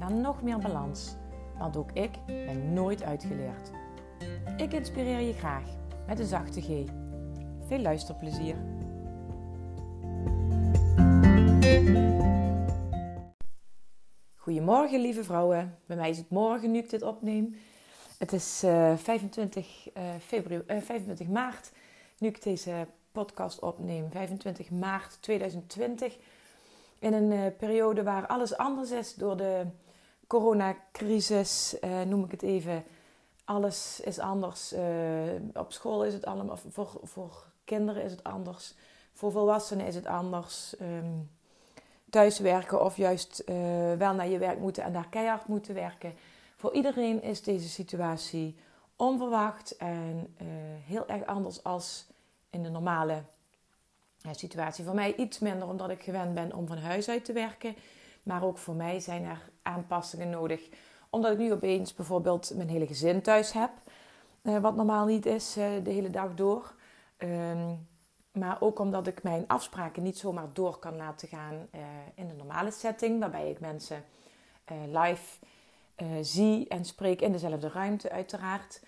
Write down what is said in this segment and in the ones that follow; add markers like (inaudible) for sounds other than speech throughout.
naar nog meer balans. Want ook ik ben nooit uitgeleerd. Ik inspireer je graag met een zachte G. Veel luisterplezier. Goedemorgen lieve vrouwen. Bij mij is het morgen nu ik dit opneem. Het is uh, 25, uh, februari, uh, 25 maart nu ik deze podcast opneem. 25 maart 2020 in een periode waar alles anders is door de coronacrisis, uh, noem ik het even. Alles is anders. Uh, op school is het allemaal, voor, voor kinderen is het anders. Voor volwassenen is het anders. Um, thuiswerken of juist wel naar je werk moeten en daar keihard moeten werken. Voor iedereen is deze situatie onverwacht en heel erg anders als in de normale situatie. Voor mij iets minder omdat ik gewend ben om van huis uit te werken. Maar ook voor mij zijn er aanpassingen nodig. Omdat ik nu opeens bijvoorbeeld mijn hele gezin thuis heb. Uh, wat normaal niet is uh, de hele dag door. Um, maar ook omdat ik mijn afspraken niet zomaar door kan laten gaan uh, in de normale setting. Waarbij ik mensen live zie en spreek in dezelfde ruimte uiteraard.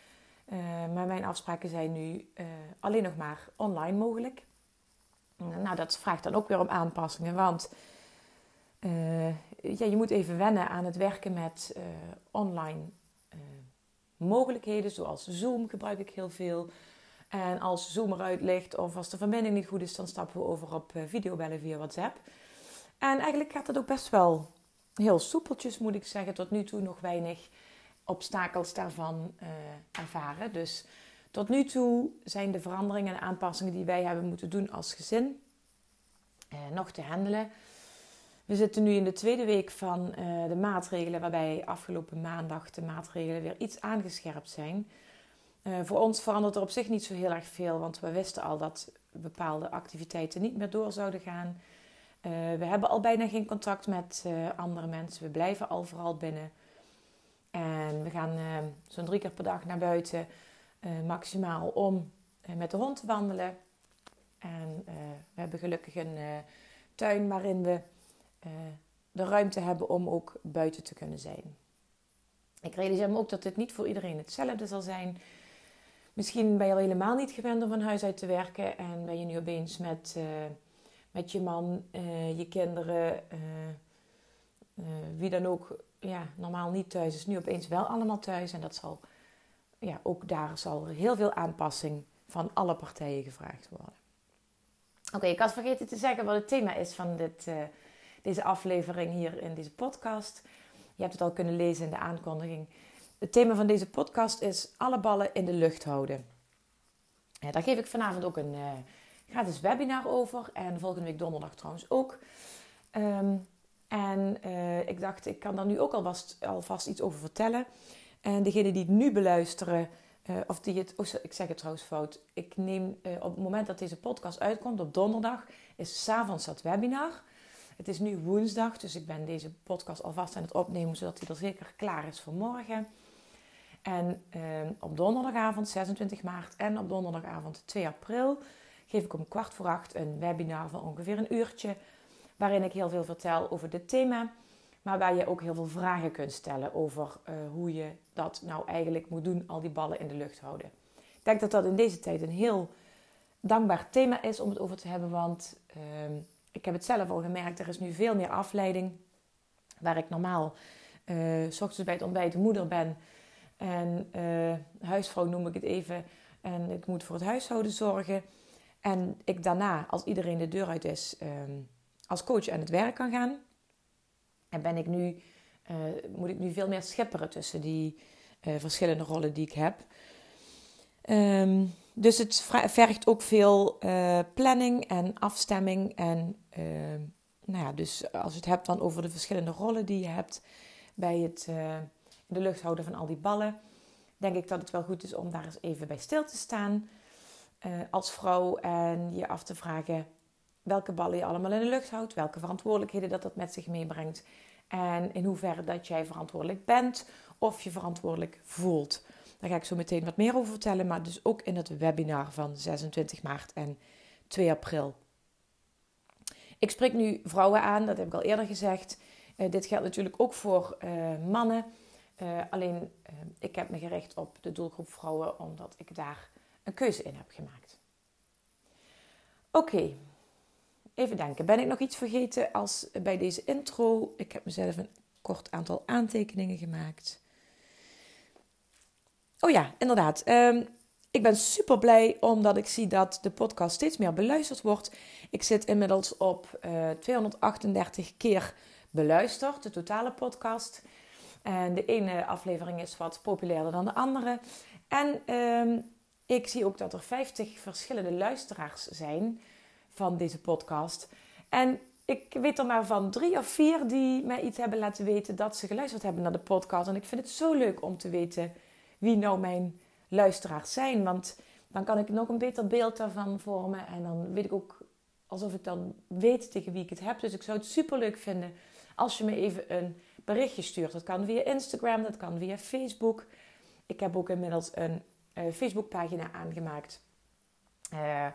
maar mijn afspraken zijn nu alleen nog maar online mogelijk. Nou, dat vraagt dan ook weer om aanpassingen, want ja, je moet even wennen aan het werken met uh, online uh, mogelijkheden, zoals Zoom gebruik ik heel veel. En als Zoom eruit ligt of als de verbinding niet goed is, dan stappen we over op videobellen via WhatsApp. En eigenlijk gaat het ook best wel heel soepeltjes, moet ik zeggen. Tot nu toe nog weinig obstakels daarvan ervaren. Dus tot nu toe zijn de veranderingen en aanpassingen die wij hebben moeten doen als gezin eh, nog te handelen. We zitten nu in de tweede week van uh, de maatregelen, waarbij afgelopen maandag de maatregelen weer iets aangescherpt zijn. Uh, voor ons verandert er op zich niet zo heel erg veel, want we wisten al dat bepaalde activiteiten niet meer door zouden gaan. Uh, we hebben al bijna geen contact met andere mensen. We blijven al vooral binnen. En we gaan zo'n drie keer per dag naar buiten maximaal om met de hond te wandelen. En we hebben gelukkig een tuin waarin we de ruimte hebben om ook buiten te kunnen zijn. Ik realiseer me ook dat dit niet voor iedereen hetzelfde zal zijn. Misschien ben je al helemaal niet gewend om van huis uit te werken en ben je nu opeens met, met je man, je kinderen, wie dan ook ja, normaal niet thuis is, nu opeens wel allemaal thuis. En dat zal ja, ook daar zal heel veel aanpassing van alle partijen gevraagd worden. Oké, ik had vergeten te zeggen wat het thema is van dit, deze aflevering hier in deze podcast. Je hebt het al kunnen lezen in de aankondiging. Het thema van deze podcast is alle ballen in de lucht houden. Daar geef ik vanavond ook een uh, gratis webinar over. En volgende week donderdag trouwens ook. Um, en uh, ik dacht, ik kan daar nu ook alvast, alvast iets over vertellen. En degene die het nu beluisteren, uh, of die het, oh, ik zeg het trouwens fout. Ik neem op het moment dat deze podcast uitkomt, op donderdag, is s'avonds dat webinar. Het is nu woensdag, dus ik ben deze podcast alvast aan het opnemen, zodat hij er zeker klaar is voor morgen. En uh, op donderdagavond 26 maart en op donderdagavond 2 april geef ik om kwart voor acht een webinar van ongeveer een uurtje. Waarin ik heel veel vertel over dit thema. Maar waar je ook heel veel vragen kunt stellen over uh, hoe je dat nou eigenlijk moet doen, al die ballen in de lucht houden. Ik denk dat dat in deze tijd een heel dankbaar thema is om het over te hebben, want uh, ik heb het zelf al gemerkt, er is nu veel meer afleiding. Waar ik normaal uh, s ochtends bij het ontbijt moeder ben en uh, huisvrouw noem ik het even, en ik moet voor het huishouden zorgen. En ik daarna, als iedereen de deur uit is, ehm, als coach aan het werk kan gaan. En ben ik nu, uh, moet ik nu veel meer schipperen tussen die verschillende rollen die ik heb. Um, dus het vergt ook veel uh, planning en afstemming. En nou ja, dus als je het hebt dan over de verschillende rollen die je hebt, bij het uh, in de lucht houden van al die ballen, denk ik dat het wel goed is om daar eens even bij stil te staan als vrouw en je af te vragen welke ballen je allemaal in de lucht houdt, welke verantwoordelijkheden dat dat met zich meebrengt en in hoeverre dat jij verantwoordelijk bent of je verantwoordelijk voelt. Daar ga ik zo meteen wat meer over vertellen, maar dus ook in het webinar van 26 maart en 2 april. Ik spreek nu vrouwen aan, dat heb ik al eerder gezegd. Uh, dit geldt natuurlijk ook voor uh, mannen. Uh, alleen ik heb me gericht op de doelgroep vrouwen omdat ik daar een keuze in heb gemaakt. Oké, even denken. Ben ik nog iets vergeten als bij deze intro? Ik heb mezelf een kort aantal aantekeningen gemaakt. Oh ja, inderdaad. Um, ik ben super blij omdat ik zie dat de podcast steeds meer beluisterd wordt. Ik zit inmiddels op uh, eh, 238 keer beluisterd, de totale podcast. En de ene aflevering is wat populairder dan de andere. En uh, ik zie ook dat er 50 verschillende luisteraars zijn van deze podcast. En ik weet er maar van drie of vier die mij iets hebben laten weten dat ze geluisterd hebben naar de podcast. En ik vind het zo leuk om te weten wie nou mijn luisteraars zijn. Want dan kan ik nog een beter beeld daarvan vormen. En dan weet ik ook alsof ik dan weet tegen wie ik het heb. Dus ik zou het super leuk vinden als je me even een berichtje stuurt. Dat kan via Instagram, dat kan via Facebook. Ik heb ook inmiddels een uh, Facebookpagina aangemaakt. Uh,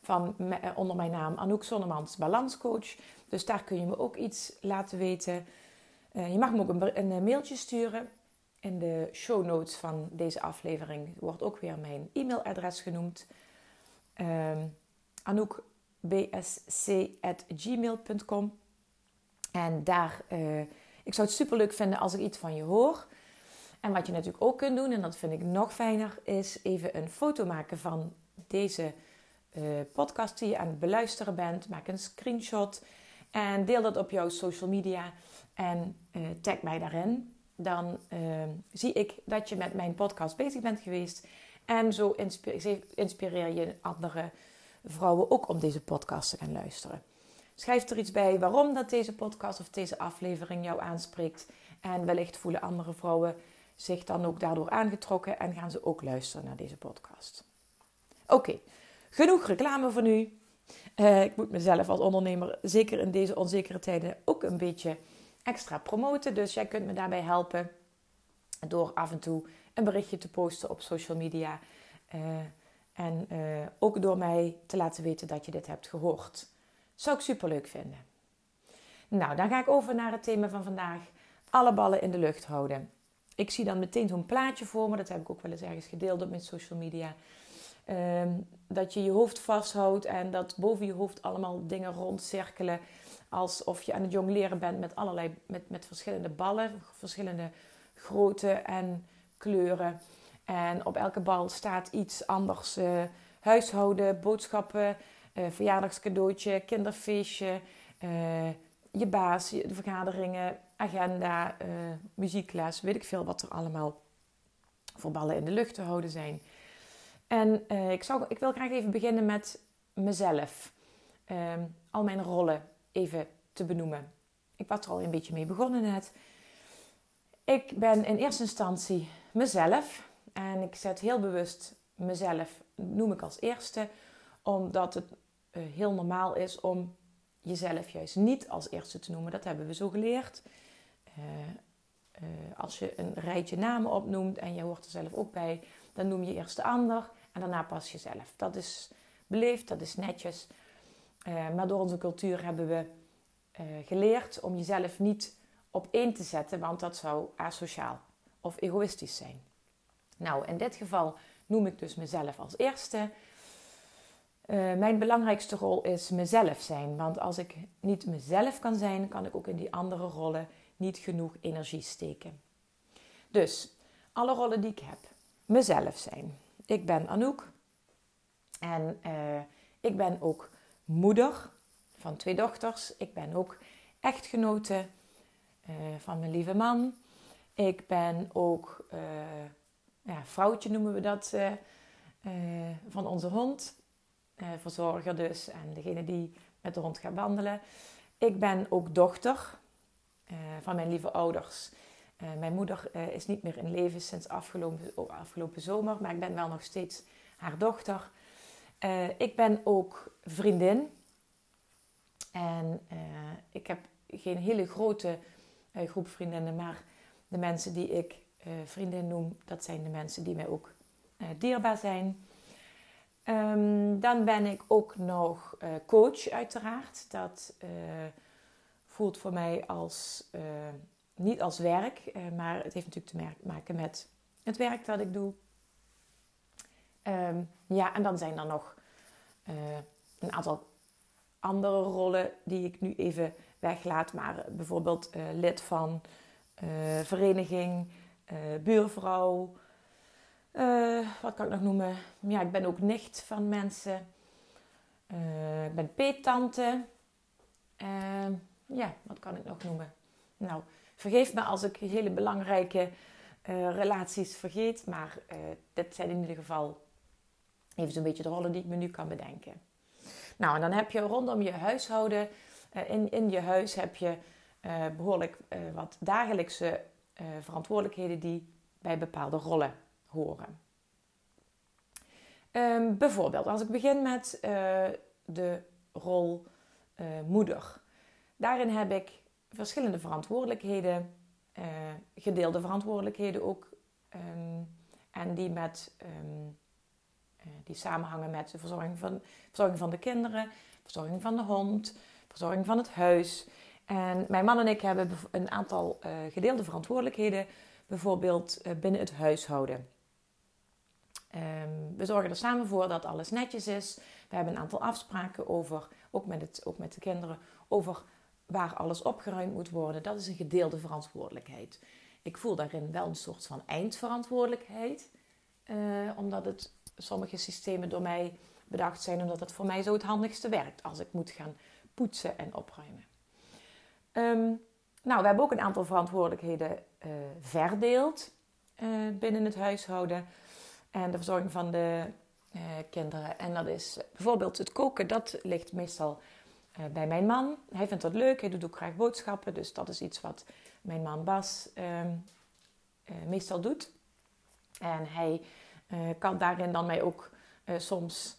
van, uh, onder mijn naam Anouk Zonnemans Balanscoach. Dus daar kun je me ook iets laten weten. je mag me ook een mailtje sturen. In de show notes van deze aflevering wordt ook weer mijn e-mailadres genoemd. Um, anoukbsc.gmail.com En daar, uh, ik zou het super leuk vinden als ik iets van je hoor. En wat je natuurlijk ook kunt doen, en dat vind ik nog fijner, is even een foto maken van deze uh, podcast die je aan het beluisteren bent. Maak een screenshot en deel dat op jouw social media en uh, tag mij daarin dan ehm, zie ik dat je met mijn podcast bezig bent geweest. En zo inspireer je andere vrouwen ook om deze podcast te gaan luisteren. Schrijf er iets bij waarom dat deze podcast of deze aflevering jou aanspreekt. En wellicht voelen andere vrouwen zich dan ook daardoor aangetrokken en gaan ze ook luisteren naar deze podcast. Oké, genoeg reclame voor nu. Uh, ik moet mezelf als ondernemer, zeker in deze onzekere tijden, ook een beetje extra promoten. Dus jij kunt me daarbij helpen door af en toe een berichtje te posten op social media. Uh, en uh, ook door mij te laten weten dat je dit hebt gehoord. Zou ik super leuk vinden. Nou, dan ga ik over naar het thema van vandaag. Alle ballen in de lucht houden. Ik zie dan meteen zo'n plaatje voor me. Dat heb ik ook wel eens ergens gedeeld op mijn social media. Um, dat je je hoofd vasthoudt en dat boven je hoofd allemaal dingen rondcirkelen alsof je aan het jongleren bent met allerlei met, met verschillende ballen, verschillende grootte en kleuren. En op elke bal staat iets anders. Uh, huishouden, boodschappen, uh, verjaardagscadeautje, kinderfeestje, uh, je baas, de vergaderingen, agenda, muziekles, weet ik veel wat er allemaal voor ballen in de lucht te houden zijn. En ik, zou, ik wil graag even beginnen met mezelf. Ehm, al mijn rollen even te benoemen. Ik was er al een beetje mee begonnen net. Ik ben in eerste instantie mezelf. En ik zet heel bewust mezelf, noem ik als eerste, omdat het eh, heel normaal is om jezelf juist niet als eerste te noemen. Dat hebben we zo geleerd. Uh, uh, als je een rijtje namen opnoemt en je hoort er zelf ook bij, dan noem je eerst de ander en daarna pas jezelf. Dat is beleefd, dat is netjes. Uh, maar door onze cultuur hebben we uh, geleerd om jezelf niet op één te zetten, want dat zou asociaal of egoïstisch zijn. Nou, in dit geval noem ik dus mezelf als eerste. Uh, mijn belangrijkste rol is mezelf zijn. Want als ik niet mezelf kan zijn, kan ik ook in die andere rollen niet genoeg energie steken. Dus alle rollen die ik heb, mezelf zijn. Ik ben Anouk en ik ben ook moeder van twee dochters. Ik ben ook echtgenote uh, van mijn lieve man. Ik ben ook uh, ja, vrouwtje noemen we dat uh, van onze hond. verzorger dus en degene die met de hond gaat wandelen. Ik ben ook dochter van mijn lieve ouders. mijn moeder is niet meer in leven sinds afgelopen, afgelopen zomer, maar ik ben wel nog steeds haar dochter. Ik ben ook vriendin. En ik heb geen hele grote groep vriendinnen, maar de mensen die ik vriendin noem, dat zijn de mensen die mij ook dierbaar zijn. Ehm, dan ben ik ook nog coach, uiteraard. Dat voelt voor mij als, niet als werk, maar het heeft natuurlijk te maken met het werk dat ik doe. Um, ja, en dan zijn er nog een aantal andere rollen die ik nu even weglaat. Maar bijvoorbeeld lid van vereniging, buurvrouw. Wat kan ik nog noemen? Ja, ik ben ook nicht van mensen. Ik ben peettante. Uh, ja, wat kan ik nog noemen? Nou, vergeef me als ik hele belangrijke relaties vergeet. Maar dit zijn in ieder geval even zo'n beetje de rollen die ik me nu kan bedenken. Nou, en dan heb je rondom je huishouden, in, in je huis heb je behoorlijk wat dagelijkse verantwoordelijkheden die bij bepaalde rollen horen. Ehm, bijvoorbeeld, als ik begin met de rol moeder. Daarin heb ik verschillende verantwoordelijkheden, gedeelde verantwoordelijkheden ook. Um, en die, met, um, die samenhangen met de verzorging van, verzorging van de kinderen, verzorging van de hond, verzorging van het huis. En mijn man en ik hebben een aantal gedeelde verantwoordelijkheden, bijvoorbeeld binnen het huishouden. Um, we zorgen er samen voor dat alles netjes is. We hebben een aantal afspraken over, ook met, het, ook met de kinderen, over waar alles opgeruimd moet worden. Dat is een gedeelde verantwoordelijkheid. Ik voel daarin wel een soort van eindverantwoordelijkheid, omdat het sommige systemen door mij bedacht zijn, omdat het voor mij zo het handigste werkt als ik moet gaan poetsen en opruimen. Um, nou, we hebben ook een aantal verantwoordelijkheden uh, verdeeld uh, binnen het huishouden en de verzorging van de uh, kinderen. En dat is bijvoorbeeld het koken, dat ligt meestal bij mijn man. Hij vindt dat leuk, hij doet ook graag boodschappen. Dus dat is iets wat mijn man Bas uh, meestal doet. En hij kan daarin dan mij ook soms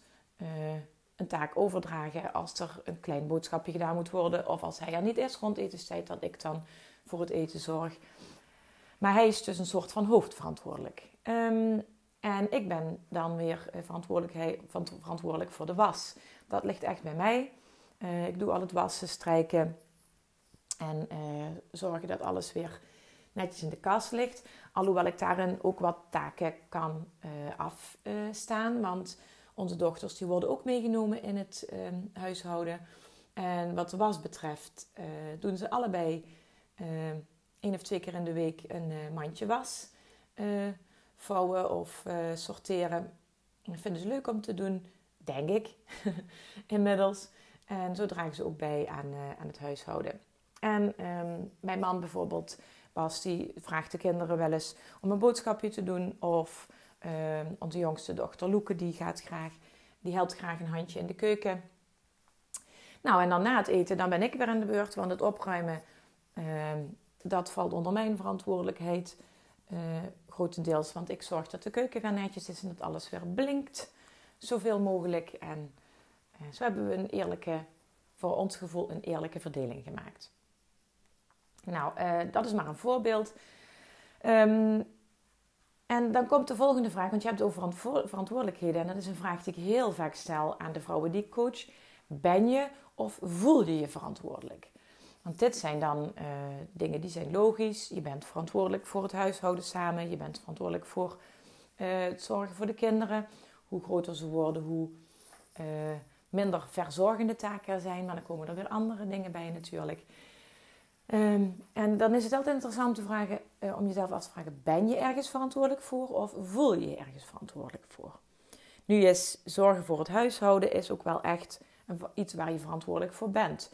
een taak overdragen als er een klein boodschapje gedaan moet worden. Of als hij er niet is rond etenstijd, dat ik dan voor het eten zorg. Maar hij is dus een soort van hoofdverantwoordelijk. Um, en ik ben dan weer eh, verantwoordelijk voor de was. Dat ligt echt bij mij. Ik doe al het wassen, strijken en uh, zorgen dat alles weer netjes in de kast ligt. Alhoewel ik daarin ook wat taken kan uh, afstaan. want onze dochters die worden ook meegenomen in het ehm, huishouden. En wat de was betreft doen ze allebei één of twee keer in de week een mandje was vouwen of sorteren. Dat vinden ze leuk om te doen, denk ik, (laughs) inmiddels. En zo dragen ze ook bij aan, aan het huishouden. En um, mijn man bijvoorbeeld, Bas, die vraagt de kinderen wel eens om een boodschapje te doen. Of uh, onze jongste dochter Loeke, die gaat graag, die helpt graag een handje in de keuken. Nou, en dan na het eten, dan ben ik weer aan de beurt, want het opruimen, ehm, dat valt onder mijn verantwoordelijkheid. Uh, grotendeels, want ik zorg dat de keuken weer netjes is en dat alles weer blinkt. Zoveel mogelijk. En uh, zo hebben we een eerlijke, voor ons gevoel, een eerlijke verdeling gemaakt. Nou, uh, dat is maar een voorbeeld. Um, en dan komt de volgende vraag, want je hebt over verantwoordelijkheden. En dat is een vraag die ik heel vaak stel aan de vrouwen die ik coach. Ben je of voel je je verantwoordelijk? Want dit zijn dan uh, dingen die zijn logisch. Je bent verantwoordelijk voor het huishouden samen. Je bent verantwoordelijk voor uh, het zorgen voor de kinderen. Hoe groter ze worden, hoe minder verzorgende taken er zijn. Maar dan komen er weer andere dingen bij natuurlijk. Um, en dan is het altijd interessant te vragen, om jezelf af te vragen: ben je ergens verantwoordelijk voor of voel je je ergens verantwoordelijk voor? Nu is zorgen voor het huishouden is ook wel echt een, iets waar je verantwoordelijk voor bent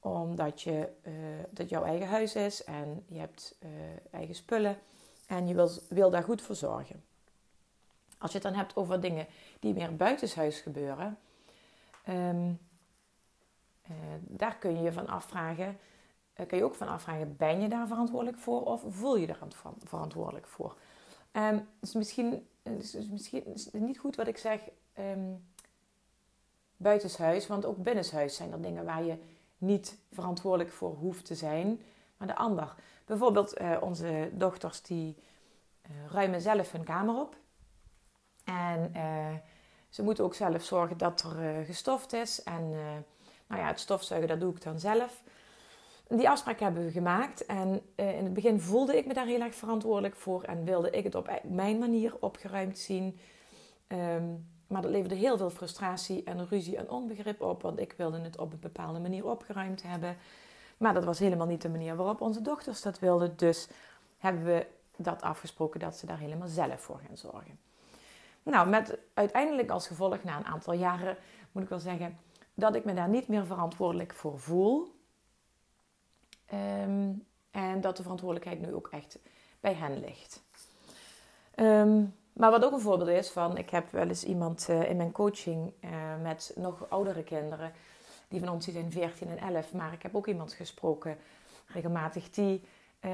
omdat je, uh, dat jouw eigen huis is en je hebt uh, eigen spullen en je wil, wil daar goed voor zorgen. Als je het dan hebt over dingen die meer buitenshuis gebeuren, uh, daar kun je je van afvragen: kun je ook van afvragen: ben je daar verantwoordelijk voor of voel je daar verantwoordelijk voor? Um, dus misschien, dus misschien is het niet goed wat ik zeg um, buitenshuis, want ook binnenshuis zijn er dingen waar je niet verantwoordelijk voor hoeft te zijn, maar de ander. Bijvoorbeeld uh, onze dochters die ruimen zelf hun kamer op. En ze moeten ook zelf zorgen dat er gestoft is. En nou ja, het stofzuigen dat doe ik dan zelf die afspraak hebben we gemaakt. En uh, in het begin voelde ik me daar heel erg verantwoordelijk voor. En wilde ik het op e- mijn manier opgeruimd zien. Um, maar dat leverde heel veel frustratie en ruzie en onbegrip op. Want ik wilde het op een bepaalde manier opgeruimd hebben. Maar dat was helemaal niet de manier waarop onze dochters dat wilden. Dus hebben we dat afgesproken dat ze daar helemaal zelf voor gaan zorgen. Nou, met uiteindelijk als gevolg na een aantal jaren moet ik wel zeggen dat ik me daar niet meer verantwoordelijk voor voel. Ehm, en dat de verantwoordelijkheid nu ook echt bij hen ligt. Ehm, maar wat ook een voorbeeld is van, ik heb wel eens iemand uh, in mijn coaching uh, met nog oudere kinderen, die van ons zijn 14 en 11, maar ik heb ook iemand gesproken regelmatig die uh,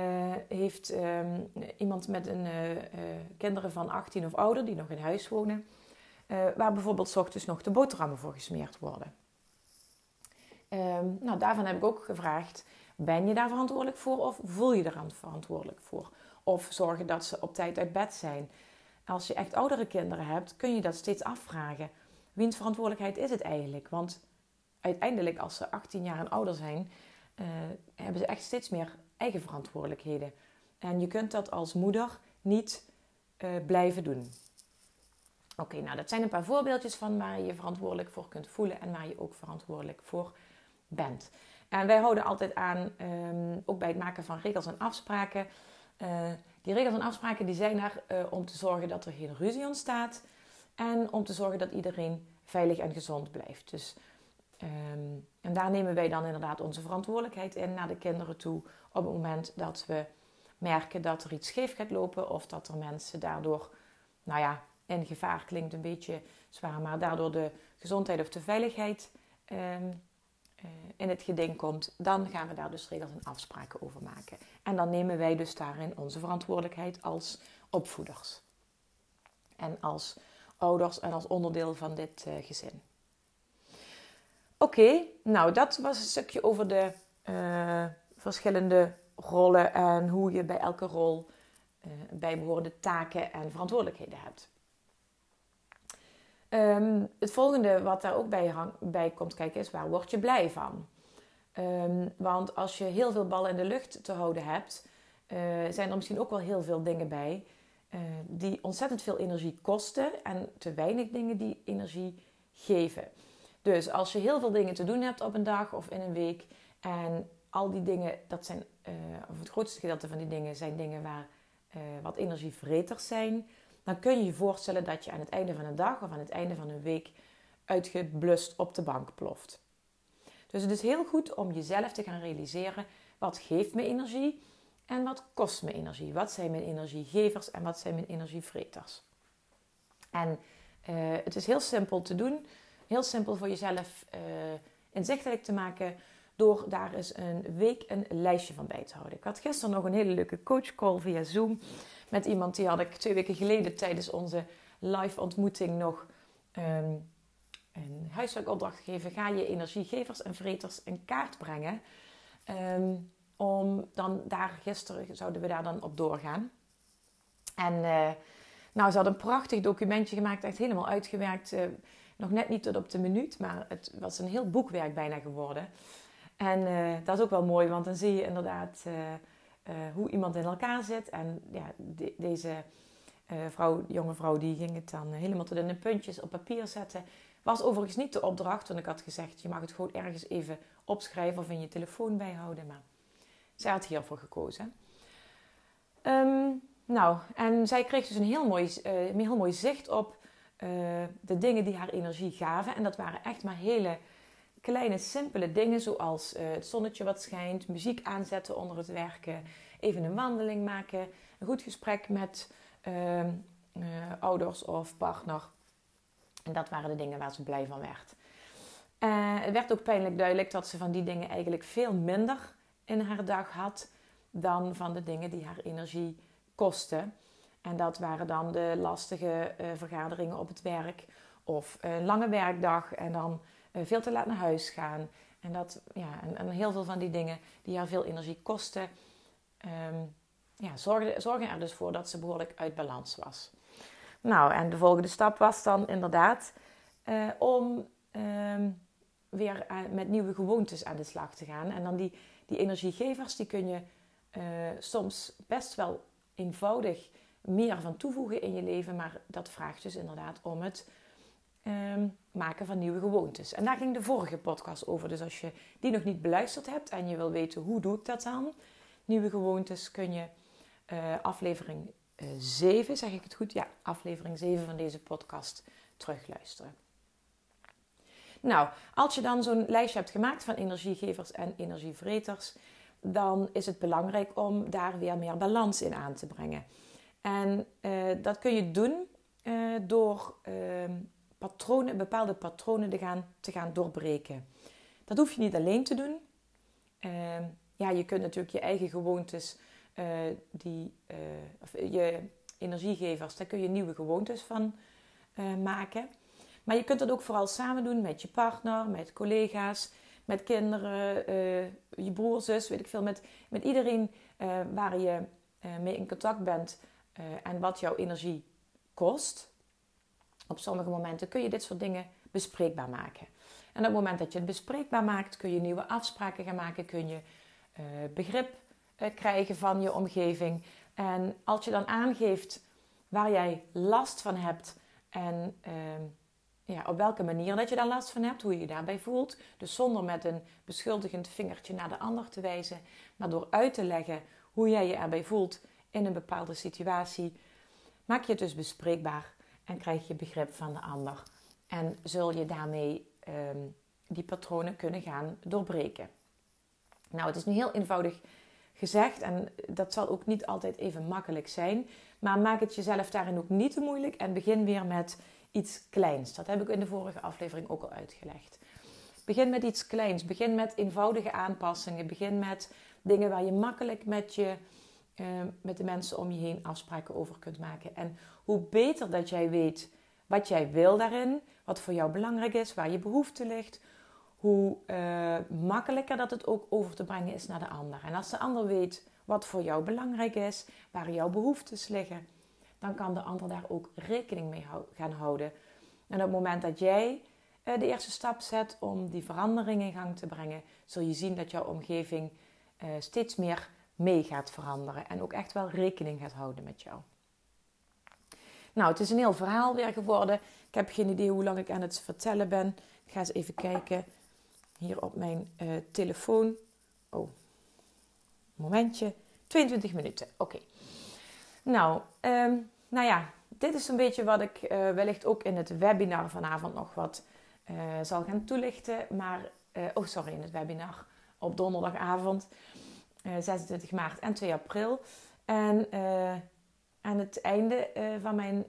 heeft um, iemand met een kinderen van 18 of ouder die nog in huis wonen, waar bijvoorbeeld ochtends nog de boterhammen voor gesmeerd worden. Nou, daarvan heb ik ook gevraagd: ben je daar verantwoordelijk voor of voel je er verantwoordelijk voor? Of zorgen dat ze op tijd uit bed zijn. Als je echt oudere kinderen hebt, kun je dat steeds afvragen. Wiens verantwoordelijkheid is het eigenlijk? Want uiteindelijk, als ze 18 jaar en ouder zijn, uh, hebben ze echt steeds meer eigen verantwoordelijkheden. En je kunt dat als moeder niet uh, blijven doen. Oké, nou dat zijn een paar voorbeeldjes van waar je je verantwoordelijk voor kunt voelen en waar je ook verantwoordelijk voor bent. En wij houden altijd aan, um, ook bij het maken van regels en afspraken. Uh, die regels en afspraken die zijn er uh, om te zorgen dat er geen ruzie ontstaat. En om te zorgen dat iedereen veilig en gezond blijft. Dus, um, en daar nemen wij dan inderdaad onze verantwoordelijkheid in naar de kinderen toe. Op het moment dat we merken dat er iets scheef gaat lopen. Of dat er mensen daardoor, nou ja, in gevaar klinkt een beetje zwaar. Maar daardoor de gezondheid of de veiligheid um, eh, in het geding komt, dan gaan we daar dus regels en afspraken over maken. En dan nemen wij dus daarin onze verantwoordelijkheid als opvoeders. En als ouders en als onderdeel van dit uh, gezin. Oké, nou dat was een stukje over de uh, verschillende rollen en hoe je bij elke rol uh, bijbehorende taken en verantwoordelijkheden hebt. Um, het volgende wat daar ook bij, bij, komt kijken is waar word je blij van? Um, want als je heel veel ballen in de lucht te houden hebt, uh, zijn er misschien ook wel heel veel dingen bij uh, die ontzettend veel energie kosten en te weinig dingen die energie geven. Dus als je heel veel dingen te doen hebt op een dag of in een week en al die dingen, dat zijn, uh, of het grootste gedeelte van die dingen zijn dingen waar wat energievreters zijn dan kun je je voorstellen dat je aan het einde van een dag of aan het einde van een week uitgeblust op de bank ploft. Dus het is heel goed om jezelf te gaan realiseren: wat geeft me energie en wat kost me energie? Wat zijn mijn energiegevers en wat zijn mijn energievreters? En uh, het is heel simpel te doen, heel simpel voor jezelf uh, inzichtelijk te maken door daar eens een week een lijstje van bij te houden. Ik had gisteren nog een hele leuke coachcall via Zoom met iemand die had ik twee weken geleden tijdens onze live ontmoeting nog um, een huiswerkopdracht gegeven. Ga je energiegevers en vreters een kaart brengen. Um, om dan daar gisteren zouden we daar dan op doorgaan. En uh, nou, ze had een prachtig documentje gemaakt, echt helemaal uitgewerkt. Uh, nog net niet tot op de minuut, maar het was een heel boekwerk bijna geworden. En uh, dat is ook wel mooi, want dan zie je inderdaad uh, hoe iemand in elkaar zit. En ja, de, deze uh, vrouw, jonge vrouw, die ging het dan helemaal tot in de puntjes op papier zetten. Was overigens niet de opdracht, want ik had gezegd: je mag het gewoon ergens even opschrijven of in je telefoon bijhouden. Maar zij had hiervoor gekozen. Um, nou, en zij kreeg dus een heel mooi, uh, een heel mooi zicht op de dingen die haar energie gaven. En dat waren echt maar hele kleine, simpele dingen zoals uh, het zonnetje wat schijnt, muziek aanzetten onder het werken, even een wandeling maken, een goed gesprek met uh, uh, ouders of partner. En dat waren de dingen waar ze blij van werd. het werd ook pijnlijk duidelijk dat ze van die dingen eigenlijk veel minder in haar dag had dan van de dingen die haar energie kosten. En dat waren dan de lastige vergaderingen op het werk of een lange werkdag en dan veel te laat naar huis gaan. En, dat, ja, en, heel veel van die dingen die haar veel energie kosten, um, ja, zorgen, zorgen er dus voor dat ze behoorlijk uit balans was. Nou, en de volgende stap was dan inderdaad uh, om um, weer met nieuwe gewoontes aan de slag te gaan. En dan die, die energiegevers, die kun je soms best wel eenvoudig meer van toevoegen in je leven. Maar dat vraagt dus inderdaad om het um, maken van nieuwe gewoontes. En daar ging de vorige podcast over. Dus als je die nog niet beluisterd hebt en je wil weten hoe doe ik dat dan, nieuwe gewoontes, kun je uh, aflevering uh, 7, zeg ik het goed? Ja, aflevering 7 van deze podcast terugluisteren. Nou, als je dan zo'n lijstje hebt gemaakt van energiegevers en energievreters, dan is het belangrijk om daar weer meer balans in aan te brengen. En uh, dat kun je doen door uh, patronen, bepaalde patronen te gaan, te gaan doorbreken. Dat hoef je niet alleen te doen. Ehm, ja, je kunt natuurlijk je eigen gewoontes, eh, die, of je energiegevers, daar kun je nieuwe gewoontes van maken. Maar je kunt dat ook vooral samen doen met je partner, met collega's, met kinderen, uh, je broer, zus, weet ik veel. Met, met iedereen uh, waar je uh, mee in contact bent en wat jouw energie kost. Op sommige momenten kun je dit soort dingen bespreekbaar maken. En op het moment dat je het bespreekbaar maakt, kun je nieuwe afspraken gaan maken, kun je begrip krijgen van je omgeving. En als je dan aangeeft waar jij last van hebt en ehm, ja, op welke manier dat je daar last van hebt, hoe je je daarbij voelt. Dus zonder met een beschuldigend vingertje naar de ander te wijzen, maar door uit te leggen hoe jij je erbij voelt in een bepaalde situatie, maak je het dus bespreekbaar en krijg je begrip van de ander. En zul je daarmee um, die patronen kunnen gaan doorbreken. Nou, het is nu heel eenvoudig gezegd en dat zal ook niet altijd even makkelijk zijn. Maar maak het jezelf daarin ook niet te moeilijk en begin weer met iets kleins. Dat heb ik in de vorige aflevering ook al uitgelegd. Begin met iets kleins. Begin met eenvoudige aanpassingen. Begin met dingen waar je makkelijk met, je, uh, met de mensen om je heen afspraken over kunt maken. En hoe beter dat jij weet wat jij wil daarin, wat voor jou belangrijk is, waar je behoefte ligt, hoe uh, makkelijker dat het ook over te brengen is naar de ander. En als de ander weet wat voor jou belangrijk is, waar jouw behoeftes liggen, dan kan de ander daar ook rekening mee gaan houden. En op het moment dat jij eh, de eerste stap zet om die verandering in gang te brengen, zul je zien dat jouw omgeving eh, steeds meer mee gaat veranderen en ook echt wel rekening gaat houden met jou. Nou, het is een heel verhaal weer geworden. Ik heb geen idee hoe lang ik aan het vertellen ben. Ik ga eens even kijken hier op mijn uh, telefoon. Oh, momentje. 22 minuten. Oké. Nou, um, nou ja, dit is een beetje wat ik uh, wellicht ook in het webinar vanavond nog wat uh, zal gaan toelichten. Maar, oh sorry, in het webinar op donderdagavond 26 maart en 2 april. En aan het einde van mijn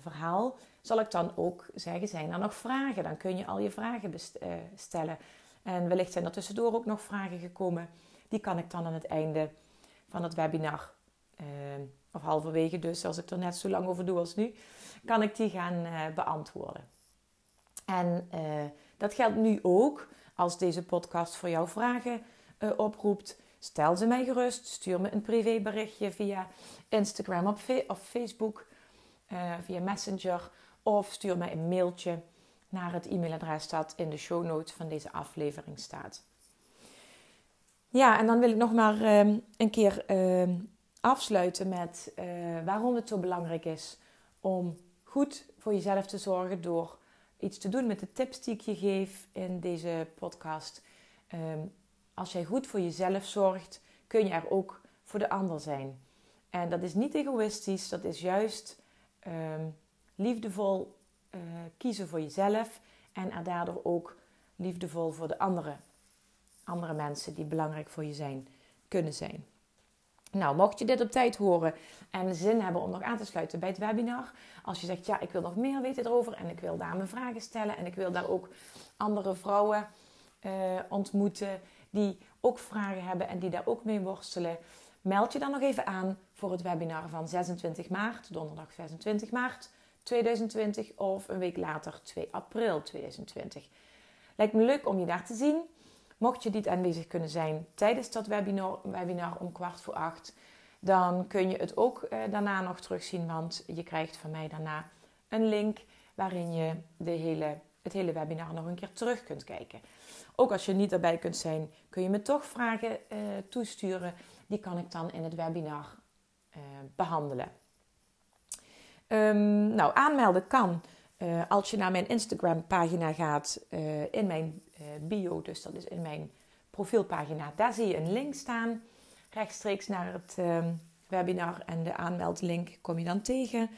verhaal zal ik dan ook zeggen, zijn er nog vragen? Dan kun je al je vragen stellen. En wellicht zijn er tussendoor ook nog vragen gekomen. Die kan ik dan aan het einde van het webinar of halverwege dus, als ik er net zo lang over doe als nu, kan ik die gaan beantwoorden. En dat geldt nu ook als deze podcast voor jou vragen oproept. Stel ze mij gerust, stuur me een privéberichtje via Instagram of, of Facebook, via Messenger of stuur mij een mailtje naar het e-mailadres dat in de show notes van deze aflevering staat. Ja, en dan wil ik nog maar een keer afsluiten met uh, waarom het zo belangrijk is om goed voor jezelf te zorgen door iets te doen met de tips die ik je geef in deze podcast. Um, als jij goed voor jezelf zorgt, kun je er ook voor de ander zijn. En dat is niet egoïstisch, dat is juist um, liefdevol uh, kiezen voor jezelf en er daardoor ook liefdevol voor de andere, andere mensen die belangrijk voor je zijn, kunnen zijn. Nou, mocht je dit op tijd horen en zin hebben om nog aan te sluiten bij het webinar. Als je zegt, ja, ik wil nog meer weten erover en ik wil daar mijn vragen stellen. En ik wil daar ook andere vrouwen uh, ontmoeten die ook vragen hebben en die daar ook mee worstelen. Meld je dan nog even aan voor het webinar van 26 maart, donderdag 26 maart 2020 of een week later 2 april 2020. Lijkt me leuk om je daar te zien. Mocht je niet aanwezig kunnen zijn tijdens dat webinar, webinar om kwart voor acht, dan kun je het ook eh, daarna nog terugzien, want je krijgt van mij daarna een link waarin je de hele, het hele webinar nog een keer terug kunt kijken. Ook als je niet erbij kunt zijn, kun je me toch vragen eh, toesturen. Die kan ik dan in het webinar eh, behandelen. Um, nou, aanmelden kan uh, als je naar mijn Instagram pagina gaat in mijn bio, dus dat is in mijn profielpagina. Daar zie je een link staan, rechtstreeks naar het ehm, webinar en de aanmeldlink kom je dan tegen.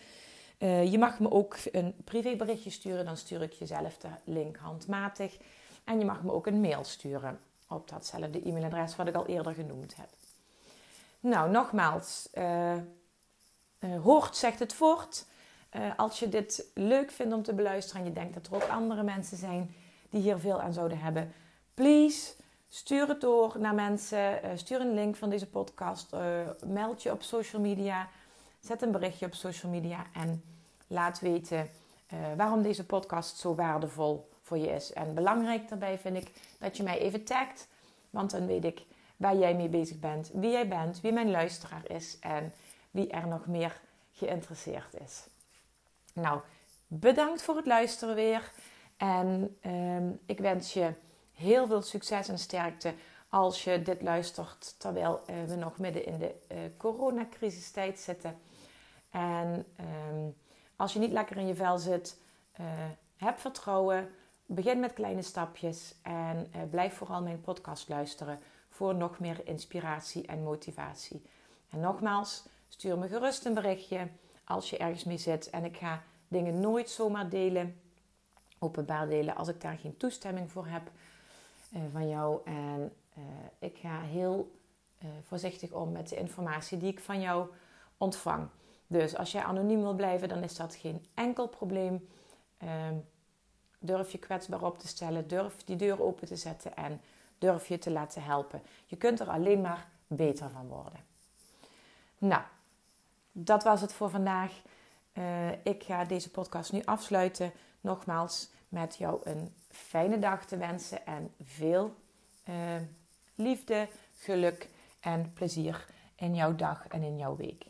Je mag me ook een privéberichtje sturen, dan stuur ik jezelf de link handmatig. En je mag me ook een mail sturen op datzelfde e-mailadres wat ik al eerder genoemd heb. Nou, nogmaals, hoort zegt het voort. Als je dit leuk vindt om te beluisteren en je denkt dat er ook andere mensen zijn die hier veel aan zouden hebben, please stuur het door naar mensen. Stuur een link van deze podcast. Meld je op social media. Zet een berichtje op social media en laat weten waarom deze podcast zo waardevol voor je is. En belangrijk daarbij vind ik dat je mij even tagt, want dan weet ik waar jij mee bezig bent, wie jij bent, wie mijn luisteraar is en wie er nog meer geïnteresseerd is. Nou, bedankt voor het luisteren weer. En ehm, ik wens je heel veel succes en sterkte als je dit luistert terwijl uh, we nog midden in de uh, coronacrisistijd zitten. En ehm, als je niet lekker in je vel zit, uh, heb vertrouwen. Begin met kleine stapjes en blijf vooral mijn podcast luisteren voor nog meer inspiratie en motivatie. En nogmaals, stuur me gerust een berichtje als je ergens mee zit. En ik ga dingen nooit zomaar delen, openbaar delen, als ik daar geen toestemming voor heb uh, van jou. En ik ga heel voorzichtig om met de informatie die ik van jou ontvang. Dus als jij anoniem wil blijven, dan is dat geen enkel probleem. Ehm, durf je kwetsbaar op te stellen, durf die deur open te zetten en durf je te laten helpen. Je kunt er alleen maar beter van worden. Nou, dat was het voor vandaag. Uh, ik ga deze podcast nu afsluiten. Nogmaals met jou een fijne dag te wensen en veel uh, liefde, geluk en plezier in jouw dag en in jouw week.